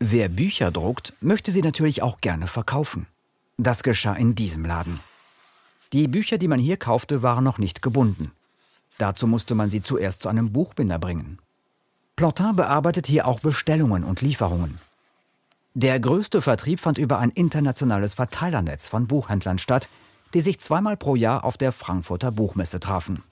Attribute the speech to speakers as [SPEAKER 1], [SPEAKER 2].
[SPEAKER 1] Wer Bücher druckt, möchte sie natürlich auch gerne verkaufen. Das geschah in diesem Laden. Die Bücher, die man hier kaufte, waren noch nicht gebunden. Dazu musste man sie zuerst zu einem Buchbinder bringen. Plantin bearbeitet hier auch Bestellungen und Lieferungen. Der größte Vertrieb fand über ein internationales Verteilernetz von Buchhändlern statt, die sich zweimal pro Jahr auf der Frankfurter Buchmesse trafen.